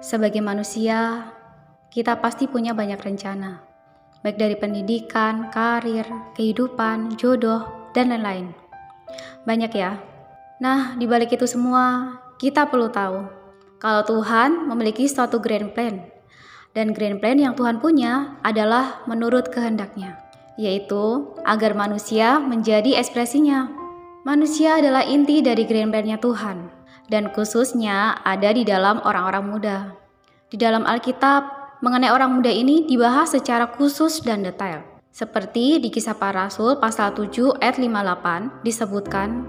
Sebagai manusia, kita pasti punya banyak rencana, baik dari pendidikan, karir, kehidupan, jodoh, dan lain-lain. Banyak ya. Nah, di balik itu semua, kita perlu tahu kalau Tuhan memiliki suatu grand plan. Dan grand plan yang Tuhan punya adalah menurut kehendaknya, yaitu agar manusia menjadi ekspresinya. Manusia adalah inti dari grand plan-nya Tuhan, dan khususnya ada di dalam orang-orang muda. Di dalam Alkitab, mengenai orang muda ini dibahas secara khusus dan detail. Seperti di kisah para rasul pasal 7 ayat 58 disebutkan,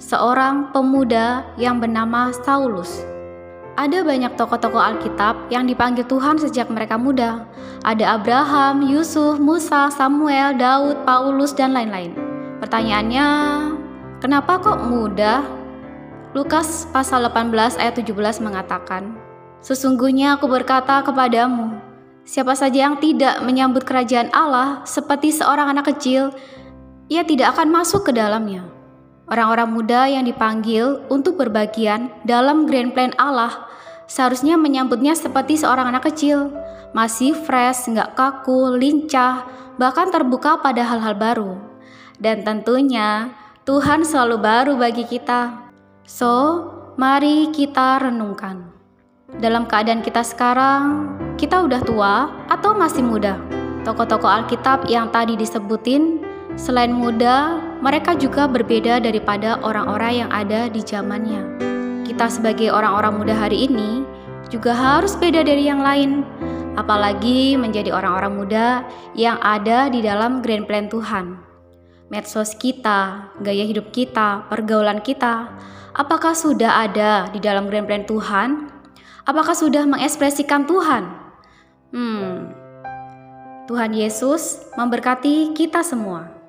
seorang pemuda yang bernama Saulus ada banyak tokoh-tokoh Alkitab yang dipanggil Tuhan sejak mereka muda. Ada Abraham, Yusuf, Musa, Samuel, Daud, Paulus, dan lain-lain. Pertanyaannya, kenapa kok muda? Lukas pasal 18 ayat 17 mengatakan, Sesungguhnya aku berkata kepadamu, siapa saja yang tidak menyambut kerajaan Allah seperti seorang anak kecil, ia tidak akan masuk ke dalamnya. Orang-orang muda yang dipanggil untuk berbagian dalam grand plan Allah seharusnya menyambutnya seperti seorang anak kecil, masih fresh, nggak kaku, lincah, bahkan terbuka pada hal-hal baru. Dan tentunya Tuhan selalu baru bagi kita. So, mari kita renungkan. Dalam keadaan kita sekarang, kita udah tua atau masih muda? Tokoh-tokoh Alkitab yang tadi disebutin Selain muda, mereka juga berbeda daripada orang-orang yang ada di zamannya. Kita sebagai orang-orang muda hari ini juga harus beda dari yang lain, apalagi menjadi orang-orang muda yang ada di dalam grand plan Tuhan. Medsos kita, gaya hidup kita, pergaulan kita, apakah sudah ada di dalam grand plan Tuhan? Apakah sudah mengekspresikan Tuhan? Hmm, Tuhan Yesus memberkati kita semua.